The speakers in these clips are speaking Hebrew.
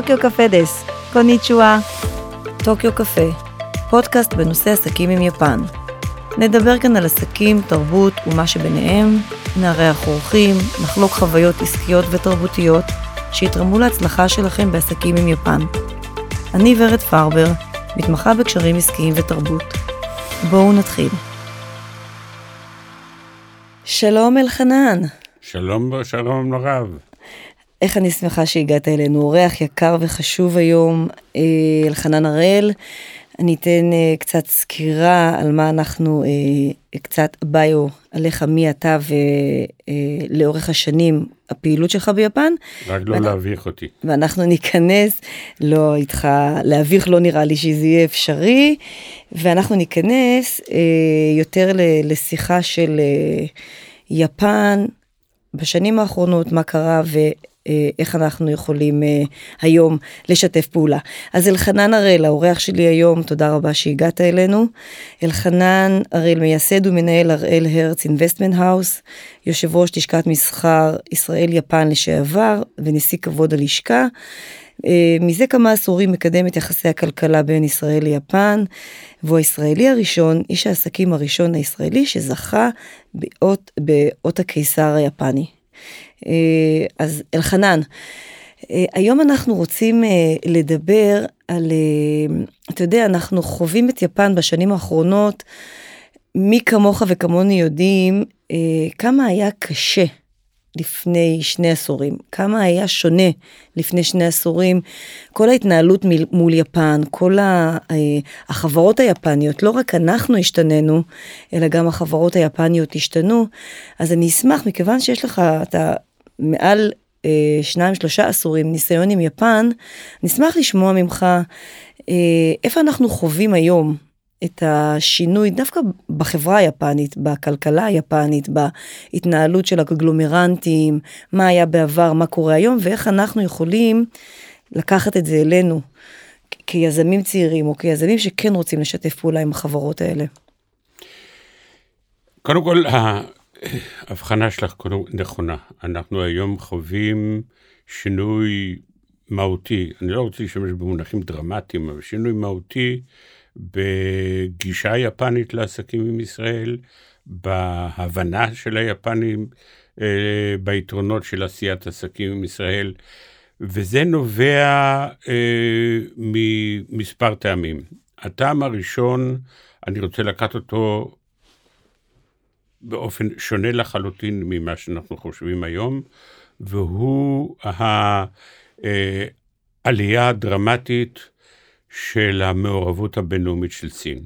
טוקיו קפה דס, קוניצ'ואה. טוקיו קפה, פודקאסט בנושא עסקים עם יפן. נדבר כאן על עסקים, תרבות ומה שביניהם, נארח אורחים, נחלוק חוויות עסקיות ותרבותיות שיתרמו להצלחה שלכם בעסקים עם יפן. אני ורד פרבר, מתמחה בקשרים עסקיים ותרבות. בואו נתחיל. שלום אלחנן. שלום, שלום לרב. איך אני שמחה שהגעת אלינו, אורח יקר וחשוב היום, אה, אלחנן הראל. אני אתן uh, קצת סקירה על מה אנחנו, uh, קצת ביו עליך מי אתה ולאורך uh, השנים הפעילות שלך ביפן. רק לא ואנ... להביך אותי. ואנחנו ניכנס, לא איתך, להביך לא נראה לי שזה יהיה אפשרי, ואנחנו ניכנס יותר לשיחה של יפן בשנים האחרונות, מה קרה ו... אה, איך אנחנו יכולים אה, היום לשתף פעולה. אז אלחנן הראל, האורח שלי היום, תודה רבה שהגעת אלינו. אלחנן הראל, מייסד ומנהל הראל הרץ Investment House, יושב ראש לשכת מסחר ישראל-יפן לשעבר ונשיא כבוד הלשכה. אה, מזה כמה עשורים מקדם את יחסי הכלכלה בין ישראל ליפן, והוא הישראלי הראשון, איש העסקים הראשון הישראלי שזכה באות, באות הקיסר היפני. אה, אז אלחנן, אה, היום אנחנו רוצים אה, לדבר על, אתה יודע, אנחנו חווים את יפן בשנים האחרונות, מי כמוך וכמוני יודעים כמה היה קשה לפני שני עשורים, כמה היה שונה לפני שני עשורים, כל ההתנהלות מול יפן, כל החברות היפניות, לא רק אנחנו השתננו, אלא גם החברות היפניות השתנו, אז אני אשמח, מכיוון שיש לך, אתה מעל אה, שניים שלושה עשורים ניסיון עם יפן, נשמח לשמוע ממך אה, איפה אנחנו חווים היום את השינוי דווקא בחברה היפנית, בכלכלה היפנית, בהתנהלות של הגלומרנטים, מה היה בעבר, מה קורה היום, ואיך אנחנו יכולים לקחת את זה אלינו כיזמים צעירים או כיזמים שכן רוצים לשתף פעולה עם החברות האלה. קודם כל, ההבחנה שלך נכונה. אנחנו היום חווים שינוי מהותי, אני לא רוצה להשתמש במונחים דרמטיים, אבל שינוי מהותי בגישה היפנית לעסקים עם ישראל, בהבנה של היפנים אה, ביתרונות של עשיית עסקים עם ישראל, וזה נובע אה, ממספר טעמים. הטעם הראשון, אני רוצה לקחת אותו באופן שונה לחלוטין ממה שאנחנו חושבים היום, והוא העלייה הדרמטית של המעורבות הבינלאומית של סין.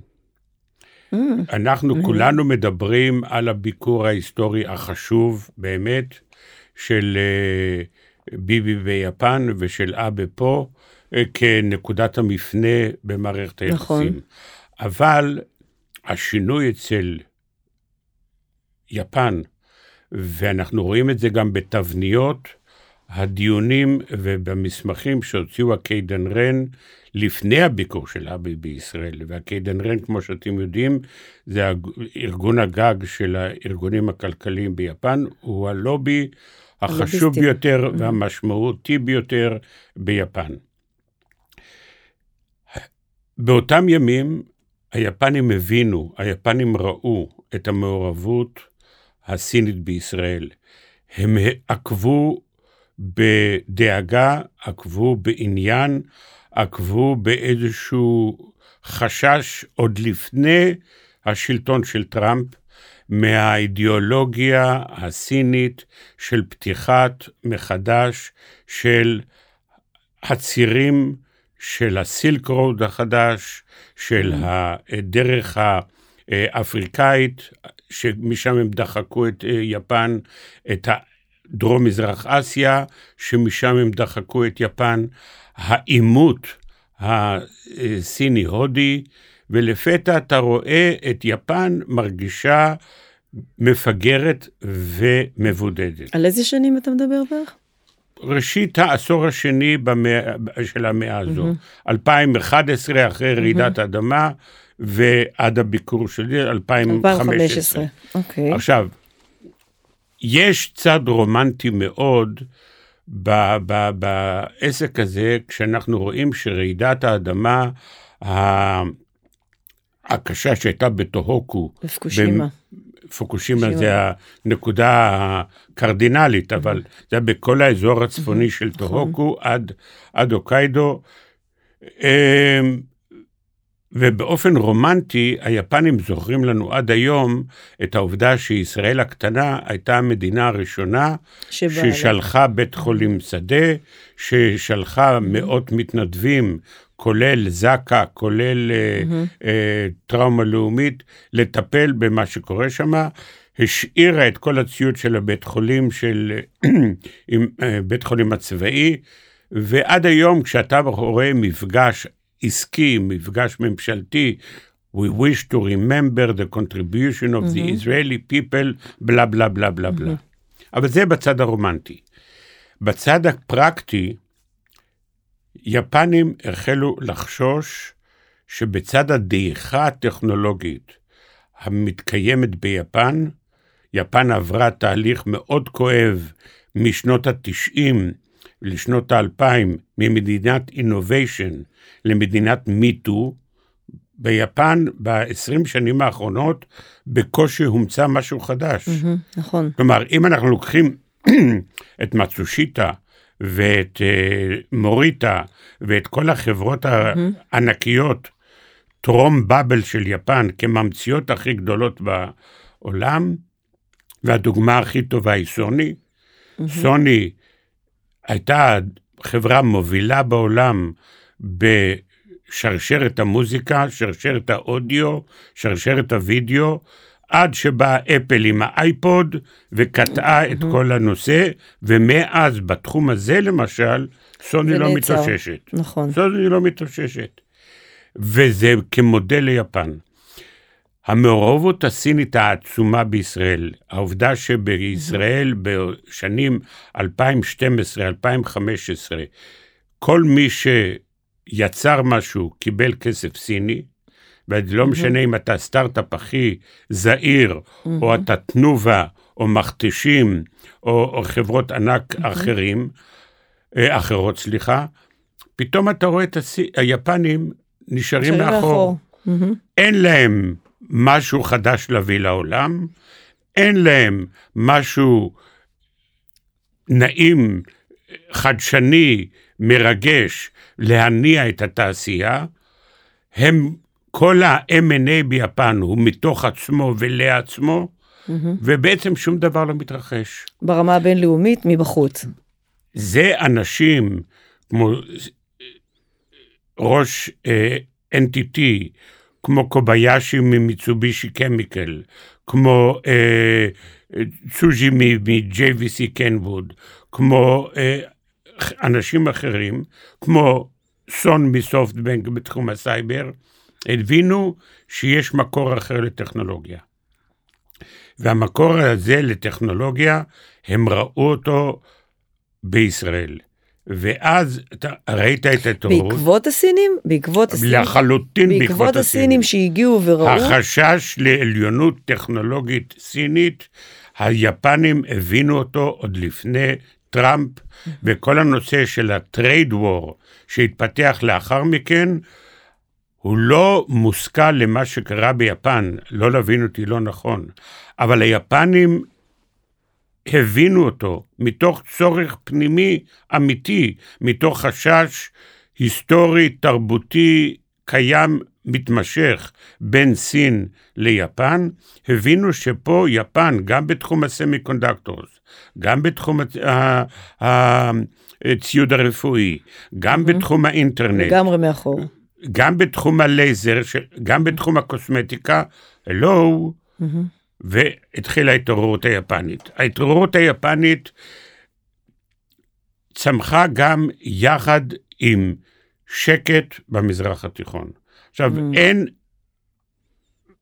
Mm. אנחנו mm. כולנו מדברים על הביקור ההיסטורי החשוב באמת של אה, ביבי ביפן ושל אבה פה אה, כנקודת המפנה במערכת היחסים. נכון. אבל השינוי אצל יפן, ואנחנו רואים את זה גם בתבניות הדיונים ובמסמכים שהוציאו הקיידן רן לפני הביקור של אבי בישראל. והקיידן רן, כמו שאתם יודעים, זה ארגון הגג של הארגונים הכלכליים ביפן, הוא הלובי החשוב ביותר mm-hmm. והמשמעותי ביותר ביפן. באותם ימים היפנים הבינו, היפנים ראו את המעורבות הסינית בישראל. הם עקבו בדאגה, עקבו בעניין, עקבו באיזשהו חשש עוד לפני השלטון של טראמפ מהאידיאולוגיה הסינית של פתיחת מחדש של הצירים של הסילק רוד החדש, של mm. הדרך האפריקאית, שמשם הם דחקו את אה, יפן, את דרום-מזרח אסיה, שמשם הם דחקו את יפן, העימות הסיני-הודי, ולפתע אתה רואה את יפן מרגישה מפגרת ומבודדת. על איזה שנים אתה מדבר בערך? ראשית העשור השני במאה, של המאה הזו, mm-hmm. 2011 אחרי רעידת mm-hmm. אדמה, ועד הביקור שלי, 2015. 2015, אוקיי. עכשיו, יש צד רומנטי מאוד ב- ב- בעסק הזה, כשאנחנו רואים שרעידת האדמה הקשה שהייתה בטוהוקו, בפוקושימה. פוקושימה. זה הנקודה הקרדינלית, אבל זה היה בכל האזור הצפוני של נכון. טוהוקו עד, עד הוקיידו. ובאופן רומנטי, היפנים זוכרים לנו עד היום את העובדה שישראל הקטנה הייתה המדינה הראשונה לה. ששלחה בית חולים שדה, ששלחה מאות מתנדבים, כולל זק"א, כולל אה, טראומה לאומית, לטפל במה שקורה שם. השאירה את כל הציוד של הבית חולים של עם, אה, בית חולים הצבאי, ועד היום כשאתה רואה מפגש עסקי, מפגש ממשלתי, We wish to remember the contribution of the Israeli people, בלה בלה בלה בלה בלה. אבל זה בצד הרומנטי. בצד הפרקטי, יפנים החלו לחשוש שבצד הדעיכה הטכנולוגית המתקיימת ביפן, יפן עברה תהליך מאוד כואב משנות ה-90 לשנות ה-2000, ממדינת אינוביישן למדינת מיטו, ביפן ב-20 שנים האחרונות בקושי הומצא משהו חדש. מהמם, נכון. כלומר, אם אנחנו לוקחים את מצושיטה ואת אה, מוריטה ואת כל החברות הענקיות, טרום באבל של יפן, כממציאות הכי גדולות בעולם, והדוגמה הכי טובה היא סוני. סוני הייתה חברה מובילה בעולם בשרשרת המוזיקה, שרשרת האודיו, שרשרת הוידאו, עד שבא אפל עם האייפוד וקטעה את כל הנושא, ומאז בתחום הזה למשל, סוני לא. מתאוששת. נכון. סוני לא מתאוששת. וזה כמודל ליפן. המעורבות הסינית העצומה בישראל, העובדה שבישראל בשנים 2012-2015, כל מי שיצר משהו קיבל כסף סיני, ולא משנה אם אתה סטארט-אפ הכי זעיר, או אתה תנובה, או מכתשים, או, או חברות ענק אחרים, אה, אחרות, סליחה, פתאום אתה רואה את הסי... היפנים נשארים מאחור. אין להם משהו חדש להביא לעולם, אין להם משהו נעים, חדשני, מרגש, להניע את התעשייה. הם, כל ה-M&A ביפן הוא מתוך עצמו ולעצמו, ובעצם שום דבר לא מתרחש. ברמה הבינלאומית, מבחוץ. זה אנשים כמו ראש אה, NTT, כמו קוביאשי ממיצובישי Chemical, כמו אה, צוז'י מ-JVC Kenwood, כמו אה, אנשים אחרים, כמו סון מ SoftBank בתחום הסייבר, הבינו שיש מקור אחר לטכנולוגיה. והמקור הזה לטכנולוגיה, הם ראו אותו בישראל. ואז אתה ראית את ההתעוררות, בעקבות הסינים? בעקבות הסינים? לחלוטין בעקבות הסינים שהגיעו וראו? החשש לעליונות טכנולוגית סינית, היפנים הבינו אותו עוד לפני טראמפ, וכל הנושא של ה trade war שהתפתח לאחר מכן, הוא לא מושכל למה שקרה ביפן, לא להבין אותי לא נכון, אבל היפנים הבינו אותו מתוך צורך פנימי אמיתי, מתוך חשש היסטורי, תרבותי, קיים, מתמשך בין סין ליפן, הבינו שפה יפן, גם בתחום ה semiconductors, גם בתחום הציוד הרפואי, גם בתחום האינטרנט, לגמרי מאחור. גם בתחום הלייזר, גם בתחום הקוסמטיקה, הלו, והתחילה ההתעוררות היפנית. ההתעוררות היפנית צמחה גם יחד עם שקט במזרח התיכון. עכשיו, אין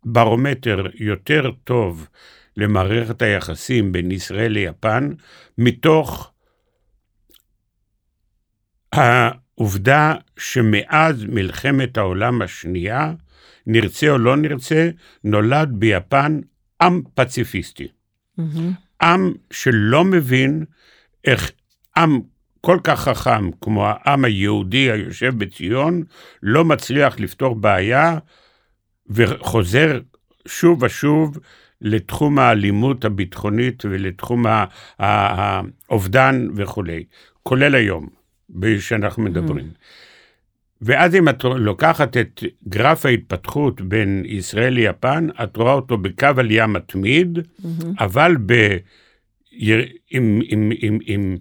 ברומטר יותר טוב למערכת היחסים בין ישראל ליפן, מתוך העובדה שמאז מלחמת העולם השנייה, נרצה או לא נרצה, נולד ביפן עם פציפיסטי. עם שלא מבין איך עם כל כך חכם כמו העם היהודי היושב בציון, לא מצליח לפתור בעיה וחוזר שוב ושוב לתחום האלימות הביטחונית ולתחום האובדן וכולי, כולל היום, שאנחנו מדברים. ואז אם את לוקחת את גרף ההתפתחות בין ישראל ליפן, את רואה אותו בקו עלייה מתמיד, אבל ב... עם, עם, עם, עם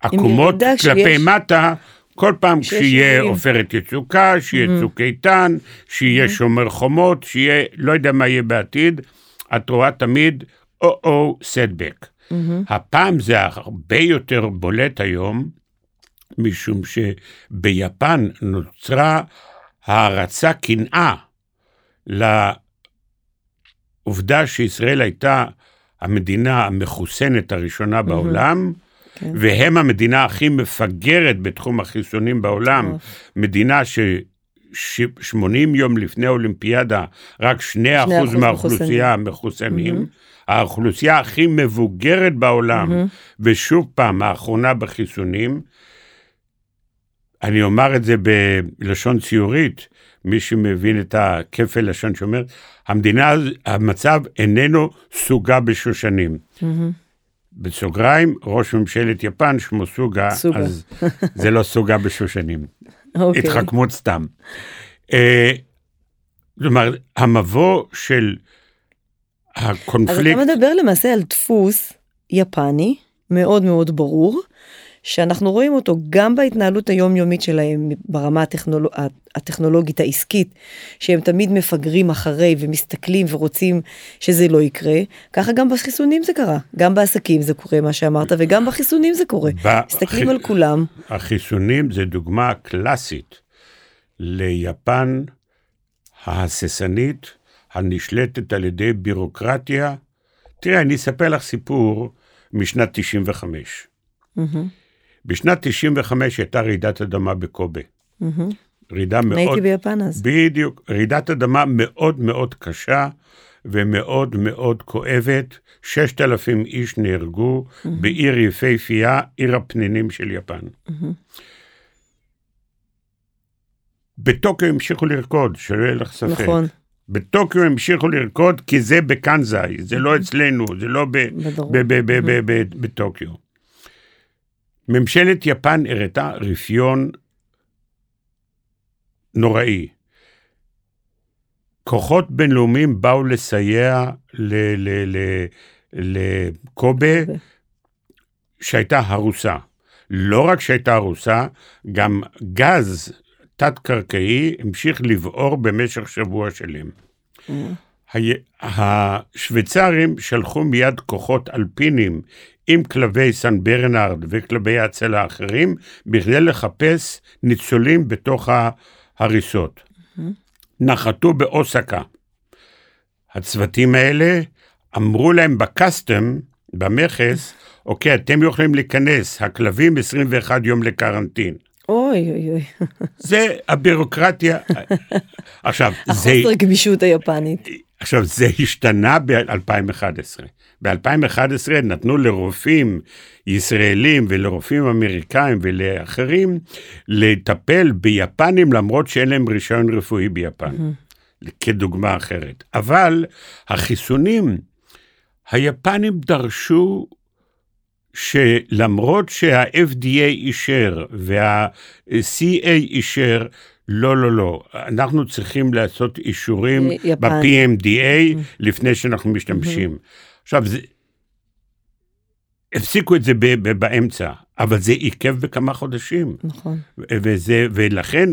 עקומות ירידה כלפי שיש- מטה, כל פעם שיהיה. עופרת יצוקה, שיהיה צוק איתן, שיהיה שומר חומות, שיהיה, לא יודע מה יהיה בעתיד, את רואה תמיד או-או סטבק. הפעם זה הרבה יותר בולט היום, משום שביפן נוצרה הערצה, קנאה, לעובדה שישראל הייתה המדינה המחוסנת הראשונה בעולם, כן. והם המדינה הכי מפגרת בתחום החיסונים בעולם, מטורף. מדינה ש... ש- 80 יום לפני האולימפיאדה, רק 2% אחוז מהאוכלוסייה מחוסנים, האוכלוסייה הכי מבוגרת בעולם, ושוב פעם, האחרונה בחיסונים, אני אומר את זה בלשון ציורית, מי שמבין את הכפל לשון שאומר, המדינה, המצב איננו סוגה בשושנים. בסוגריים, ראש ממשלת יפן שמו סוגה, סוגה. אז זה לא סוגה בשושנים. אוקיי. התחכמות סתם. אה, כלומר, המבוא של אז אתה הקונפליקט, מדבר למעשה על דפוס יפני מאוד מאוד ברור, שאנחנו רואים אותו גם בהתנהלות היומיומית שלהם ברמה הטכנול... הטכנולוגית העסקית, שהם תמיד מפגרים אחרי ומסתכלים ורוצים שזה לא יקרה, ככה גם בחיסונים זה קרה, גם בעסקים זה קורה מה שאמרת וגם בחיסונים זה קורה. בח- מסתכלים על כולם, החיסונים זה דוגמה קלאסית ליפן ההססנית, הנשלטת על ידי בירוקרטיה. תראה, אני אספר לך סיפור משנת 95. בשנת 95 הייתה רעידת אדמה בקובה. רעידה אני מאוד... הייתי ביפן אז. בדיוק, רעידת אדמה מאוד מאוד קשה ומאוד מאוד כואבת. 6,000 איש נהרגו בעיר יפהפייה, עיר הפנינים של יפן. בטוקיו המשיכו לרקוד, שלא יהיה לך ספק. נכון, בטוקיו המשיכו לרקוד כי זה בקנזאי, זה לא אצלנו, זה לא ב- בדרום. ב- ב- ב- ב- ב- בטוקיו. ממשלת יפן הראתה רפיון נוראי. כוחות בינלאומיים באו לסייע לקובה, קובה. שהייתה הרוסה. לא רק שהייתה הרוסה, גם גז תת-קרקעי המשיך לבעור במשך שבוע שלם. הי- השוויצרים שלחו מיד כוחות אלפינים עם כלבי סן ברנרד וכלבי ההצלה האחרים, בכדי לחפש ניצולים בתוך ההריסות. נחתו באוסקה. הצוותים האלה אמרו להם בקסטם, במכס, אוקיי, אתם יכולים להיכנס, הכלבים 21 יום לקרנטין. אוי אוי אוי, זה הבירוקרטיה. עכשיו, זה... החוסר גמישות היפנית. עכשיו, זה השתנה ב-2011. ב-2011 נתנו לרופאים ישראלים ולרופאים אמריקאים ולאחרים לטפל ביפנים למרות שאין להם רישיון רפואי ביפן, כדוגמה אחרת. אבל החיסונים, היפנים דרשו שלמרות שה-FDA אישר וה-CA אישר, לא, לא, לא, אנחנו צריכים לעשות אישורים יפן. ב-PMDA לפני שאנחנו משתמשים. עכשיו, זה... הפסיקו את זה ב- ב- באמצע, אבל זה עיכב בכמה חודשים. נכון. וזה, ולכן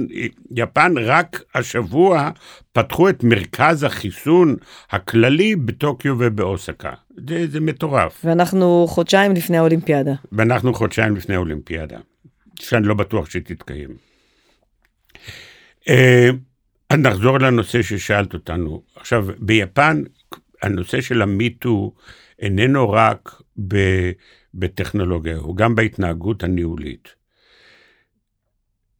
יפן רק השבוע פתחו את מרכז החיסון הכללי בטוקיו ובאוסקה. זה, זה מטורף. ואנחנו חודשיים לפני האולימפיאדה. ואנחנו חודשיים לפני האולימפיאדה, שאני לא בטוח שתתקיים. אה, אז נחזור לנושא ששאלת אותנו. עכשיו, ביפן, הנושא של המיטו איננו רק ב, בטכנולוגיה, הוא גם בהתנהגות הניהולית.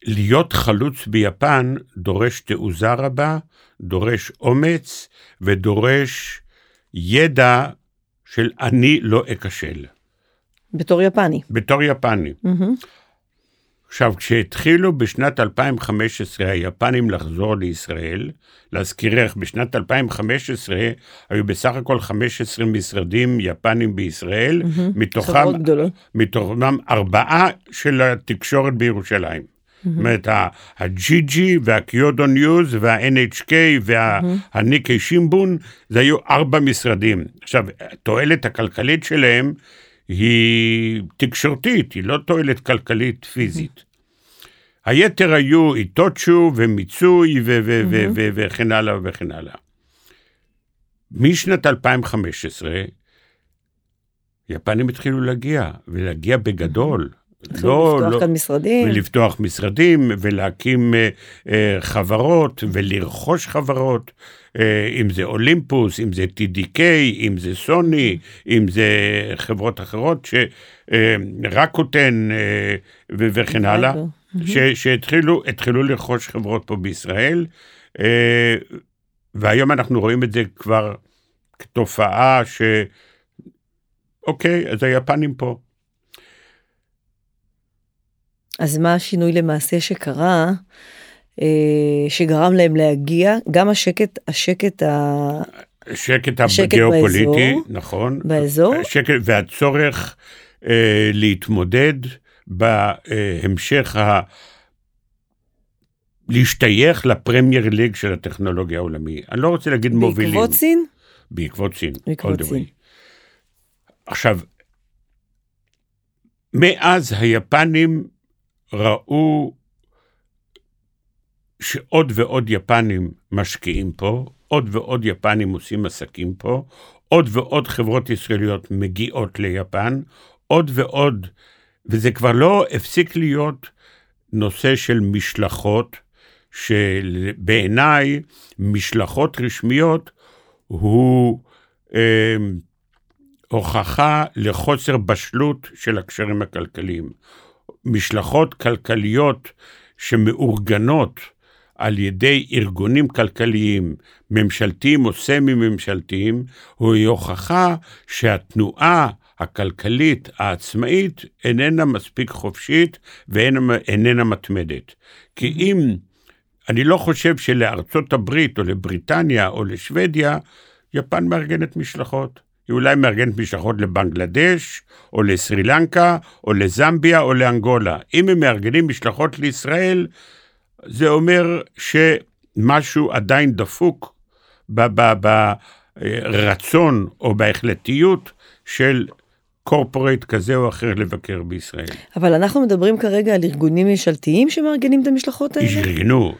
להיות חלוץ ביפן דורש תעוזה רבה, דורש אומץ ודורש ידע של אני לא אכשל. בתור יפני. בתור יפני. מהמם. עכשיו, כשהתחילו בשנת 2015 היפנים לחזור לישראל, להזכירך, בשנת 2015 היו בסך הכל 15 משרדים יפנים בישראל, mm-hmm. מתוכם. מתוכם ארבעה של התקשורת בירושלים. זאת אומרת, הג'י-ג'י והקיודו ניוז וה-NHK והניקי שימבון, זה היו ארבע משרדים. עכשיו, התועלת הכלכלית שלהם היא תקשורתית, היא לא תועלת כלכלית פיזית. היתר היו איטוצ'ו ומיצוי ו- ו- ו- ו- וכן הלאה וכן הלאה. משנת 2015, יפנים התחילו להגיע, ולהגיע בגדול. לא, לפתוח לא, כאן משרדים. ולפתוח משרדים, ולהקים אה, אה, חברות, ולרכוש חברות, אה, אם זה אולימפוס, אם זה TDK, אם זה סוני, אם זה חברות אחרות, אה, אה, וכן הלאה, ש, שהתחילו לרכוש חברות פה בישראל, אה, והיום אנחנו רואים את זה כבר כתופעה ש... אוקיי, אז היפנים פה. אז מה השינוי למעשה שקרה, אה, שגרם להם להגיע, גם השקט, השקט ה... השקט הגיאופוליטי, באזור, נכון. באזור. השקט והצורך אה, להתמודד בהמשך ה... להשתייך לפרמייר ליג של הטכנולוגיה העולמי. אני לא רוצה להגיד בעקבות מובילים. בעקבות סין? בעקבות סין. בעקבות סין. עכשיו, מאז היפנים ראו שעוד ועוד יפנים משקיעים פה, עוד ועוד יפנים עושים עסקים פה, עוד ועוד חברות ישראליות מגיעות ליפן, עוד ועוד, וזה כבר לא הפסיק להיות נושא של משלחות, שבעיניי משלחות רשמיות הוא אה, הוכחה לחוסר בשלות של הקשרים הכלכליים. משלחות כלכליות שמאורגנות על ידי ארגונים כלכליים, ממשלתיים או סמי-ממשלתיים, היא הוכחה שהתנועה הכלכלית העצמאית איננה מספיק חופשית ואיננה מתמדת. כי אם, אני לא חושב שלארצות הברית או לבריטניה או לשוודיה, יפן מארגנת משלחות. היא אולי מארגנת משלחות לבנגלדש, או לסרי לנקה, או לזמביה, או לאנגולה. אם הם מארגנים משלחות לישראל, זה אומר שמשהו עדיין דפוק ברצון או בהחלטיות של קורפורט כזה או אחר לבקר בישראל. אבל אנחנו מדברים כרגע על ארגונים ממשלתיים שמארגנים את המשלחות האלה? ארגנו.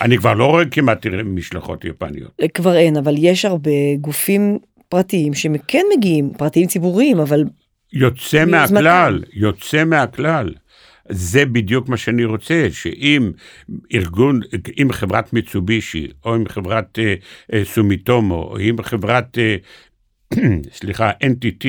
אני כבר לא רואה כמעט משלחות יפניות. כבר אין, אבל יש הרבה גופים פרטיים שכן מגיעים, פרטיים ציבוריים, אבל... יוצא מהכלל, יוצא מהכלל. זה בדיוק מה שאני רוצה, שאם ארגון, אם חברת מיצובישי, או עם חברת אה, אה, סומיטומו, או עם חברת, אה, סליחה, NTT,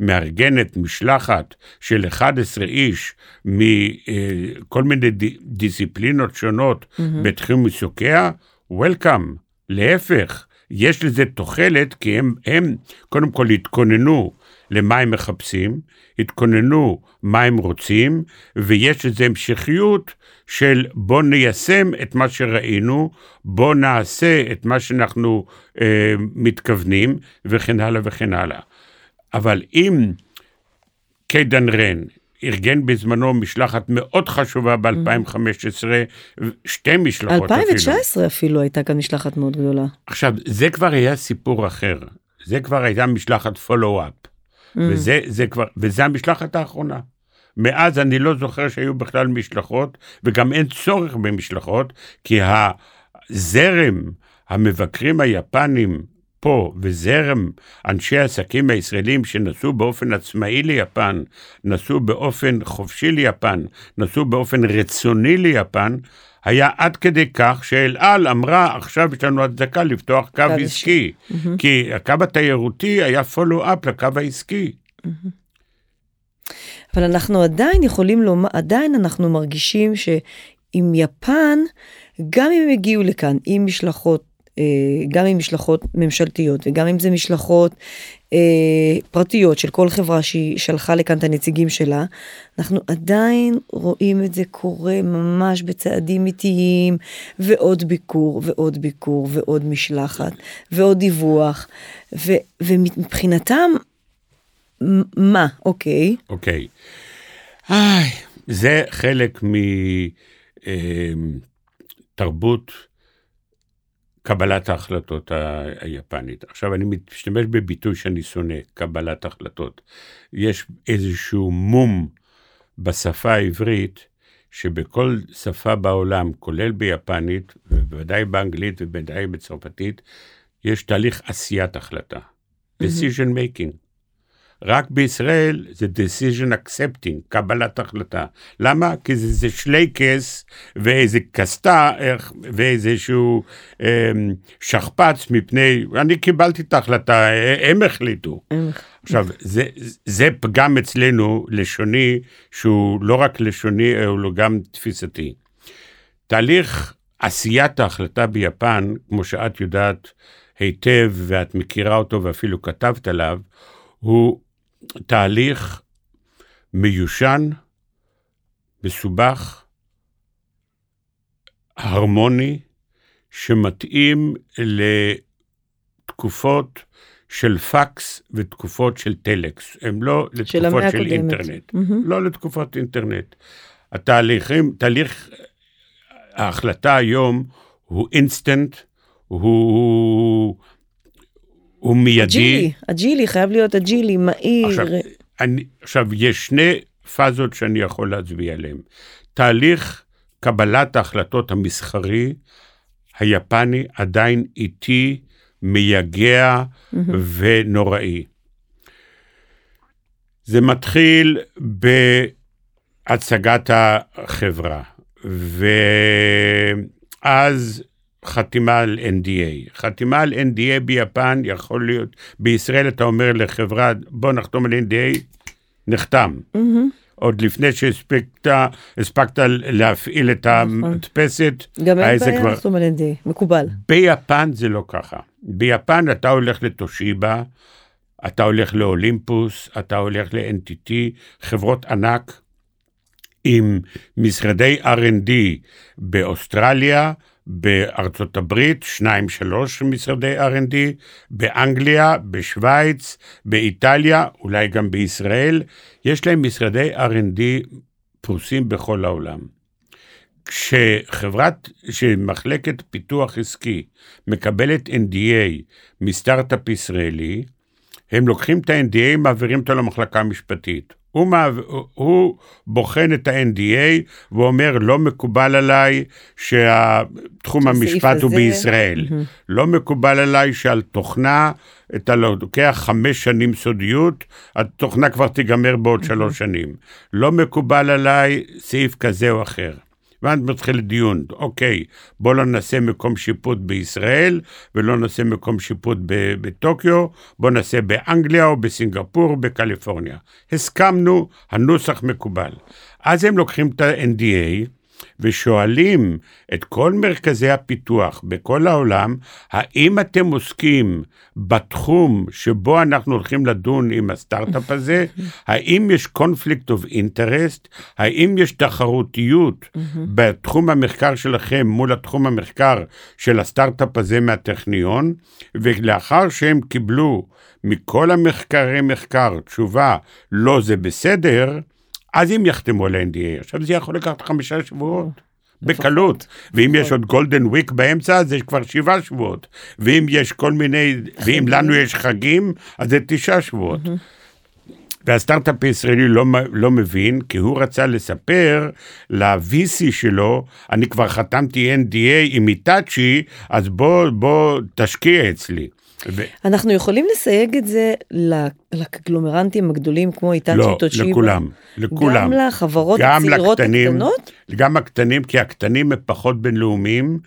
מארגנת משלחת של 11 איש מכל אה, מיני ד, דיסציפלינות שונות mm-hmm. בתחום עיסוקיה, וולקאם, להפך. יש לזה תוחלת, כי הם, הם קודם כל התכוננו למה הם מחפשים, התכוננו מה הם רוצים, ויש לזה המשכיות של בוא ניישם את מה שראינו, בוא נעשה את מה שאנחנו אה, מתכוונים, וכן הלאה וכן הלאה. אבל אם קיידן רן ארגן בזמנו משלחת מאוד חשובה ב-2015, שתי משלחות 2019 אפילו. אפילו הייתה כאן משלחת מאוד גדולה. עכשיו, זה כבר היה סיפור אחר. זה כבר הייתה משלחת פולו-אפ. Mm. וזה זה כבר, וזה המשלחת האחרונה. מאז אני לא זוכר שהיו בכלל משלחות, וגם אין צורך במשלחות, כי הזרם המבקרים היפנים פה וזרם אנשי העסקים הישראלים שנסעו באופן עצמאי ליפן, נסעו באופן חופשי ליפן, נסעו באופן רצוני ליפן, היה עד כדי כך שאל על אמרה, עכשיו יש לנו הצדקה לפתוח קו עסקי, mm-hmm. כי הקו התיירותי היה פולו-אפ לקו העסקי. Mm-hmm. אבל אנחנו עדיין יכולים לומר, עדיין אנחנו מרגישים שעם יפן, גם אם הגיעו לכאן עם משלחות גם עם משלחות ממשלתיות וגם אם זה משלחות אה, פרטיות של כל חברה שהיא שלחה לכאן את הנציגים שלה, אנחנו עדיין רואים את זה קורה ממש בצעדים איטיים, ועוד ביקור ועוד ביקור ועוד משלחת ועוד דיווח, ו, ומבחינתם, מה, אוקיי? אוקיי. איי, זה חלק מתרבות אה, קבלת ההחלטות היפנית. עכשיו, אני משתמש בביטוי שאני שונא, קבלת החלטות. יש איזשהו מום בשפה העברית, שבכל שפה בעולם, כולל ביפנית, ובוודאי באנגלית ובוודאי בצרפתית, יש תהליך עשיית החלטה. decision making. רק בישראל זה decision accepting, קבלת החלטה. למה? כי זה, זה שלייקס ואיזה קסטה ואיזשהו אה, שכפ"ץ מפני, אני קיבלתי את ההחלטה, הם החליטו. עכשיו, זה, זה פגם אצלנו לשוני, שהוא לא רק לשוני, הוא גם תפיסתי. תהליך עשיית ההחלטה ביפן, כמו שאת יודעת היטב ואת מכירה אותו ואפילו כתבת עליו, הוא תהליך מיושן, מסובך, הרמוני, שמתאים לתקופות של פקס ותקופות של טלקס, הם לא לתקופות של, של אינטרנט, mm-hmm. לא לתקופות אינטרנט. התהליכים, תהליך ההחלטה היום הוא אינסטנט, הוא הוא מיידי. אג'ילי, אג'ילי, חייב להיות אג'ילי, מהיר. עכשיו, אני, עכשיו, יש שני פאזות שאני יכול להצביע עליהן. תהליך קבלת ההחלטות המסחרי היפני עדיין איטי, מייגע mm-hmm. ונוראי. זה מתחיל בהצגת החברה, ואז חתימה על NDA. חתימה על NDA ביפן יכול להיות, בישראל אתה אומר לחברה, בוא נחתום על NDA, נחתם. Mm-hmm. עוד לפני שהספקת להפעיל את נכון. המדפסת, גם אין בעיה לחתום על NDA, מקובל. ביפן זה לא ככה. ביפן אתה הולך לתושיבה, אתה הולך לאולימפוס, אתה הולך ל-NTT, חברות ענק עם משרדי R&D באוסטרליה, בארצות הברית, שניים שלוש משרדי R&D, באנגליה, בשוויץ, באיטליה, אולי גם בישראל, יש להם משרדי R&D פרוסים בכל העולם. כשחברת, שמחלקת פיתוח עסקי מקבלת NDA מסטארט-אפ ישראלי, הם לוקחים את ה-NDA, מעבירים אותו למחלקה המשפטית. הוא, הוא בוחן את ה-NDA ואומר, לא מקובל עליי שתחום המשפט הוא בישראל. Mm-hmm. לא מקובל עליי שעל תוכנה, אתה לוקח חמש שנים סודיות, התוכנה כבר תיגמר בעוד mm-hmm. שלוש שנים. לא מקובל עליי סעיף כזה או אחר. ואז מתחיל דיון, אוקיי, בוא לא נעשה מקום שיפוט בישראל ולא נעשה מקום שיפוט בטוקיו, בוא נעשה באנגליה או בסינגפור או בקליפורניה. הסכמנו, הנוסח מקובל. אז הם לוקחים את ה-NDA, ושואלים את כל מרכזי הפיתוח בכל העולם, האם אתם עוסקים בתחום שבו אנחנו הולכים לדון עם הסטארט-אפ הזה? האם יש קונפליקט אוף אינטרסט? האם יש תחרותיות בתחום המחקר שלכם מול התחום המחקר של הסטארט-אפ הזה מהטכניון? ולאחר שהם קיבלו מכל המחקרי מחקר תשובה, לא זה בסדר, אז אם יחתמו על NDA, עכשיו זה יכול לקחת חמישה שבועות. בקלות, ואם יש עוד גולדן וויק באמצע, זה כבר שבעה שבועות, ואם יש כל מיני, ואם לנו יש חגים, אז זה תשעה שבועות. והסטארט-אפ הישראלי לא, לא מבין, כי הוא רצה לספר ל-VC שלו, אני כבר חתמתי NDA עם איטאצ'י, אז בוא, בוא תשקיע אצלי. ו... אנחנו יכולים לסייג את זה לקגלומרנטים הגדולים כמו איטצ'י לא, טוצ'יבה? לכולם, לכולם. גם לחברות גם הצעירות לקטנים, הקטנות? גם הקטנים, כי הקטנים הם פחות בינלאומיים,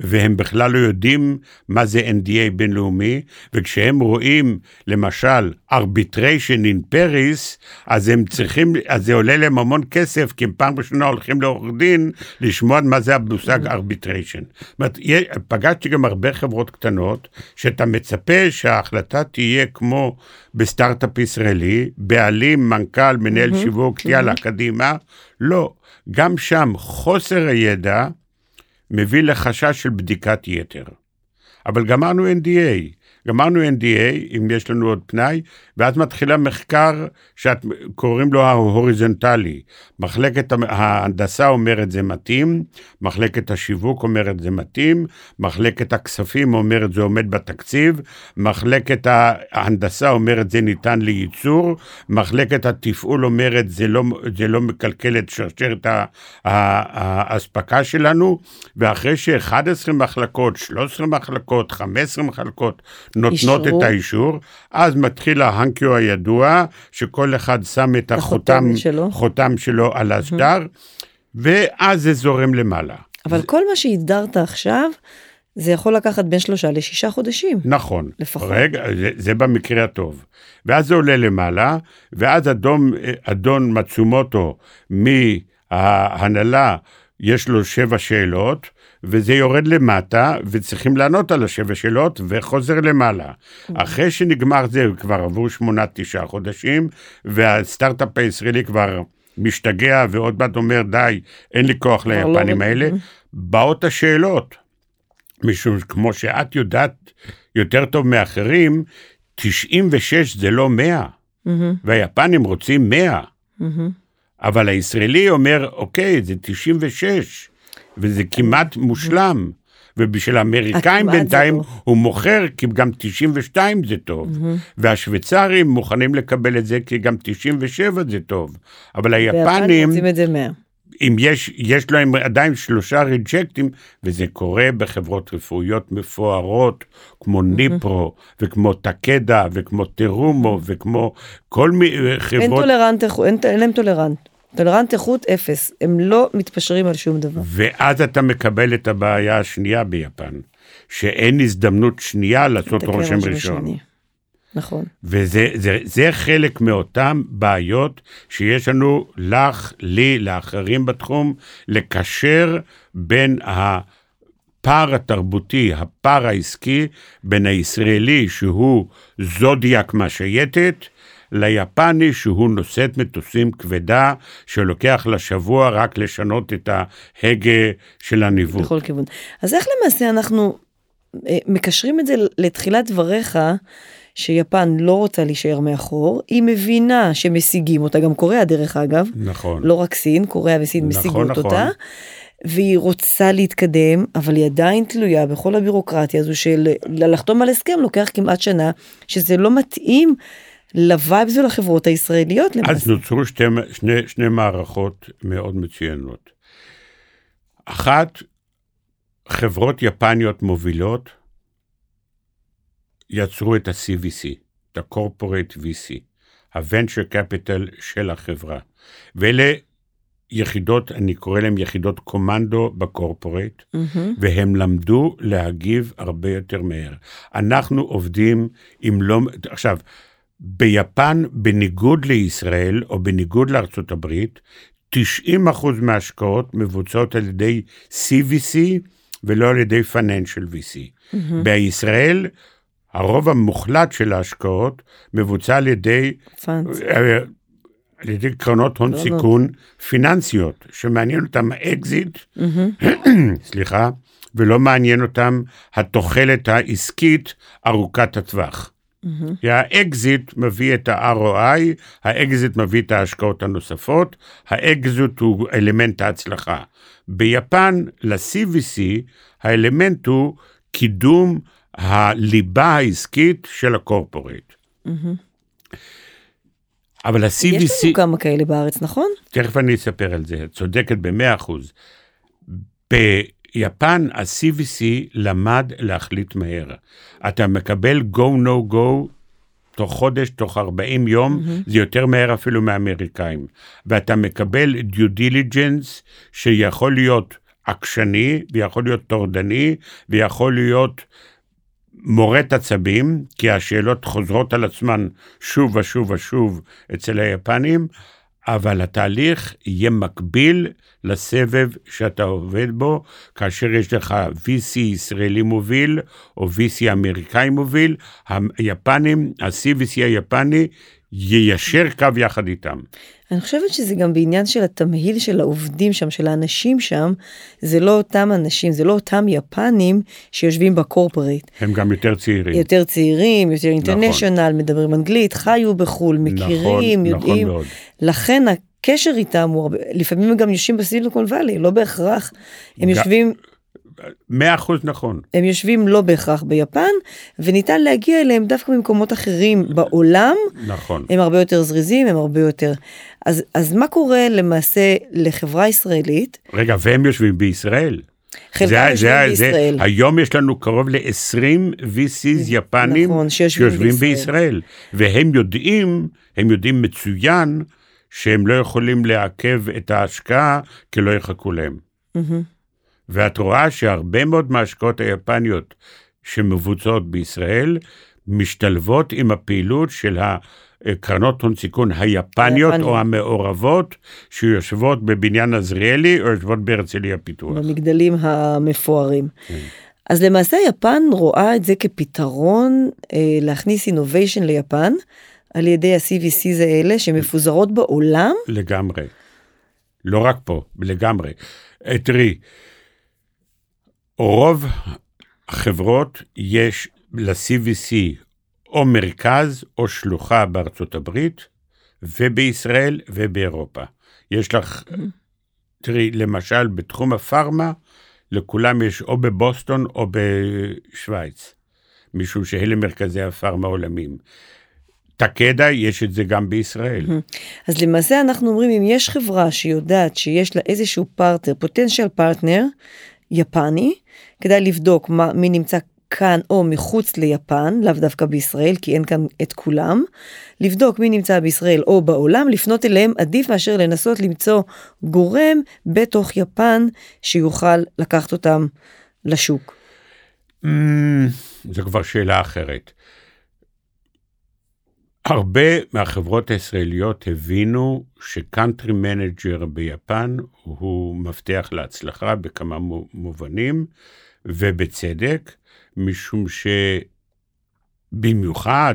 והם בכלל לא יודעים מה זה NDA בינלאומי, וכשהם רואים, למשל, arbitration in Paris, אז הם צריכים, אז זה עולה להם המון כסף, כי הם פעם ראשונה הולכים לעורך דין, לשמוע מה זה המושג arbitration. זאת אומרת, פגשתי גם הרבה חברות קטנות, שאתה מצפה שההחלטה תהיה כמו בסטארט-אפ ישראלי, בעלים, מנכ"ל, מנהל שיווק, יאללה, קדימה. לא, גם שם חוסר הידע מביא לחשש של בדיקת יתר. אבל גמרנו NDA, גמרנו NDA, אם יש לנו עוד פנאי, ואז מתחילה מחקר שאת קוראים לו ההוריזונטלי. מחלקת ההנדסה אומרת זה מתאים, מחלקת השיווק אומרת זה מתאים, מחלקת הכספים אומרת זה עומד בתקציב, מחלקת ההנדסה אומרת זה ניתן לייצור, מחלקת התפעול אומרת זה לא, זה לא מקלקל את שרשרת האספקה שלנו, ואחרי ש-11 מחלקות, 13 מחלקות, 15 מחלקות נותנות אישרו. את האישור, אז מתחיל ההנקיו הידוע, שכל אחד שם את החותם שלו. חותם שלו על השטר, ואז זה זורם למעלה. אבל כל מה שהגדרת עכשיו, זה יכול לקחת בין שלושה לשישה חודשים. נכון. לפחות. רגע, זה, זה במקרה הטוב. ואז זה עולה למעלה, ואז אדון, אדון מצומוטו מההנהלה, יש לו שבע שאלות, וזה יורד למטה, וצריכים לענות על השבע שאלות, וחוזר למעלה. אחרי שנגמר זה, כבר עברו שמונה, תשעה חודשים, והסטארט-אפ הישראלי כבר משתגע, ועוד מעט אומר, די, אין לי כוח לא ליפנים עובד." האלה. באות השאלות. משום כמו שאת יודעת יותר טוב מאחרים, 96 זה לא 100, מהמם, והיפנים רוצים 100, מהמם. אבל הישראלי אומר, אוקיי, זה 96, וזה כמעט מושלם. ובשביל האמריקאים כמעט זה בינתיים לא. הוא מוכר, כי גם 92 זה טוב. והשוויצרים מוכנים לקבל את זה, כי גם 97 זה טוב. אבל היפנים, רוצים את זה 100. אם יש, יש להם עדיין שלושה ריג'קטים, וזה קורה בחברות רפואיות מפוארות, כמו ניפרו, וכמו טקדה, וכמו Terumo, וכמו כל מיני אין חברות, tolerance, איכות- אין אין להם tolerance. tolerance איכות אפס. הם לא מתפשרים על שום דבר. ואז אתה מקבל את הבעיה השנייה ביפן, שאין הזדמנות שנייה לעשות רושם ראשון. שני. נכון. וזה זה, זה חלק מאותן בעיות שיש לנו, לך, לי, לאחרים בתחום, לקשר בין הפער התרבותי, הפער העסקי, בין הישראלי שהוא זודיאק מהשייטת, ליפני שהוא נושאת מטוסים כבדה, שלוקח לה שבוע רק לשנות את ההגה של הניווט. בכל כיוון. אז איך למעשה אנחנו אה, מקשרים את זה לתחילת דבריך, שיפן לא רוצה להישאר מאחור, היא מבינה שמשיגים אותה, גם קוריאה דרך אגב, נכון. לא רק סין, קוריאה וסין נכון, משיגות נכון. אותה. והיא רוצה להתקדם, אבל היא עדיין תלויה בכל הבירוקרטיה הזו של לחתום על הסכם לוקח כמעט שנה, שזה לא מתאים לווייבס ולחברות הישראליות אז למעשה. נוצרו שתי, שני, שני מערכות מאוד מצוינות. אחת, חברות יפניות מובילות יצרו את ה-CVC, את ה-corporate VC, ה-venture capital של החברה. ואלה יחידות, אני קורא להן יחידות קומנדו בקורפורט, מהמם. והם למדו להגיב הרבה יותר מהר. אנחנו עובדים עם לא... עכשיו, ביפן, בניגוד לישראל, או בניגוד לארצות הברית, 90% מההשקעות מבוצעות על ידי CVC ולא על ידי Financial VC. בישראל, הרוב המוחלט של ההשקעות מבוצע על ידי. אה, על ידי קרנות הון. סיכון פיננסיות, שמעניין אותם האקזיט, סליחה, ולא מעניין אותם התוחלת העסקית ארוכת הטווח. כי האקזיט מביא את ה-ROI, האקזיט מביא את ההשקעות הנוספות, האקזיט הוא אלמנט ההצלחה. ביפן, ל-CVC, האלמנט הוא קידום הליבה העסקית של הקורפורט. אבל יש ה-CVC, לנו כמה כאלה בארץ, נכון? תכף אני אספר על זה, את צודקת במאה אחוז. ביפן ה-CVC למד להחליט מהר. אתה מקבל go no go תוך חודש, תוך 40 יום, mm-hmm. זה יותר מהר אפילו מהאמריקאים. ואתה מקבל דיו דיליג'נס שיכול להיות עקשני, ויכול להיות טורדני, ויכול להיות מורט עצבים, כי השאלות חוזרות על עצמן שוב ושוב ושוב אצל היפנים, אבל התהליך יהיה מקביל לסבב שאתה עובד בו, כאשר יש לך VC ישראלי מוביל, או VC אמריקאי מוביל, היפנים, ה-CVC היפני, יישר קו יחד איתם. אני חושבת שזה גם בעניין של התמהיל של העובדים שם, של האנשים שם, זה לא אותם אנשים, זה לא אותם יפנים שיושבים בקורפרט. הם גם יותר צעירים. יותר צעירים, יותר אינטרנשיונל, נכון. מדברים אנגלית, חיו בחו"ל, מכירים, נכון, יודעים. נכון מאוד. לכן הקשר איתם הוא הרבה, לפעמים הם גם יושבים בסיליקון וואלי, לא בהכרח. הם יושבים... מאה אחוז נכון. הם יושבים לא בהכרח ביפן, וניתן להגיע אליהם דווקא במקומות אחרים בעולם. נכון. הם הרבה יותר זריזים, הם הרבה יותר... אז, אז מה קורה למעשה לחברה ישראלית? רגע, והם יושבים בישראל. חלקם יושבים זה, בישראל. זה, היום יש לנו קרוב ל-20 VCs יפנים נכון, שיושבים, שיושבים בישראל. בישראל. והם יודעים, הם יודעים מצוין, שהם לא יכולים לעכב את ההשקעה, כי לא יחכו להם. Mm-hmm. ואת רואה שהרבה מאוד מההשקעות היפניות שמבוצעות בישראל, משתלבות עם הפעילות של הקרנות הון סיכון היפניות היפני. או המעורבות שיושבות בבניין עזריאלי או יושבות בהרצליה פיתוח. במגדלים המפוארים. כן. אז למעשה יפן רואה את זה כפתרון אה, להכניס אינוביישן ליפן על ידי ה-CVCs האלה שמפוזרות בעולם. לגמרי. לא רק פה, לגמרי. אה, תראי, רוב החברות יש ל-CVC או מרכז או שלוחה בארצות הברית, ובישראל ובאירופה. יש לך, תראי, למשל בתחום הפארמה, לכולם יש או בבוסטון או בשוויץ, משום שאלה מרכזי הפארמה העולמיים. תקדה, יש את זה גם בישראל. אז למעשה אנחנו אומרים, אם יש חברה שיודעת שיש לה איזשהו פרטנר, פוטנציאל פרטנר, יפני, כדאי לבדוק מה, מי נמצא כאן או מחוץ ליפן, לאו דווקא בישראל, כי אין כאן את כולם. לבדוק מי נמצא בישראל או בעולם, לפנות אליהם עדיף מאשר לנסות למצוא גורם בתוך יפן שיוכל לקחת אותם לשוק. Mm, זו כבר שאלה אחרת. הרבה מהחברות הישראליות הבינו ש-country manager ביפן הוא מפתח להצלחה בכמה מובנים, ובצדק, משום שבמיוחד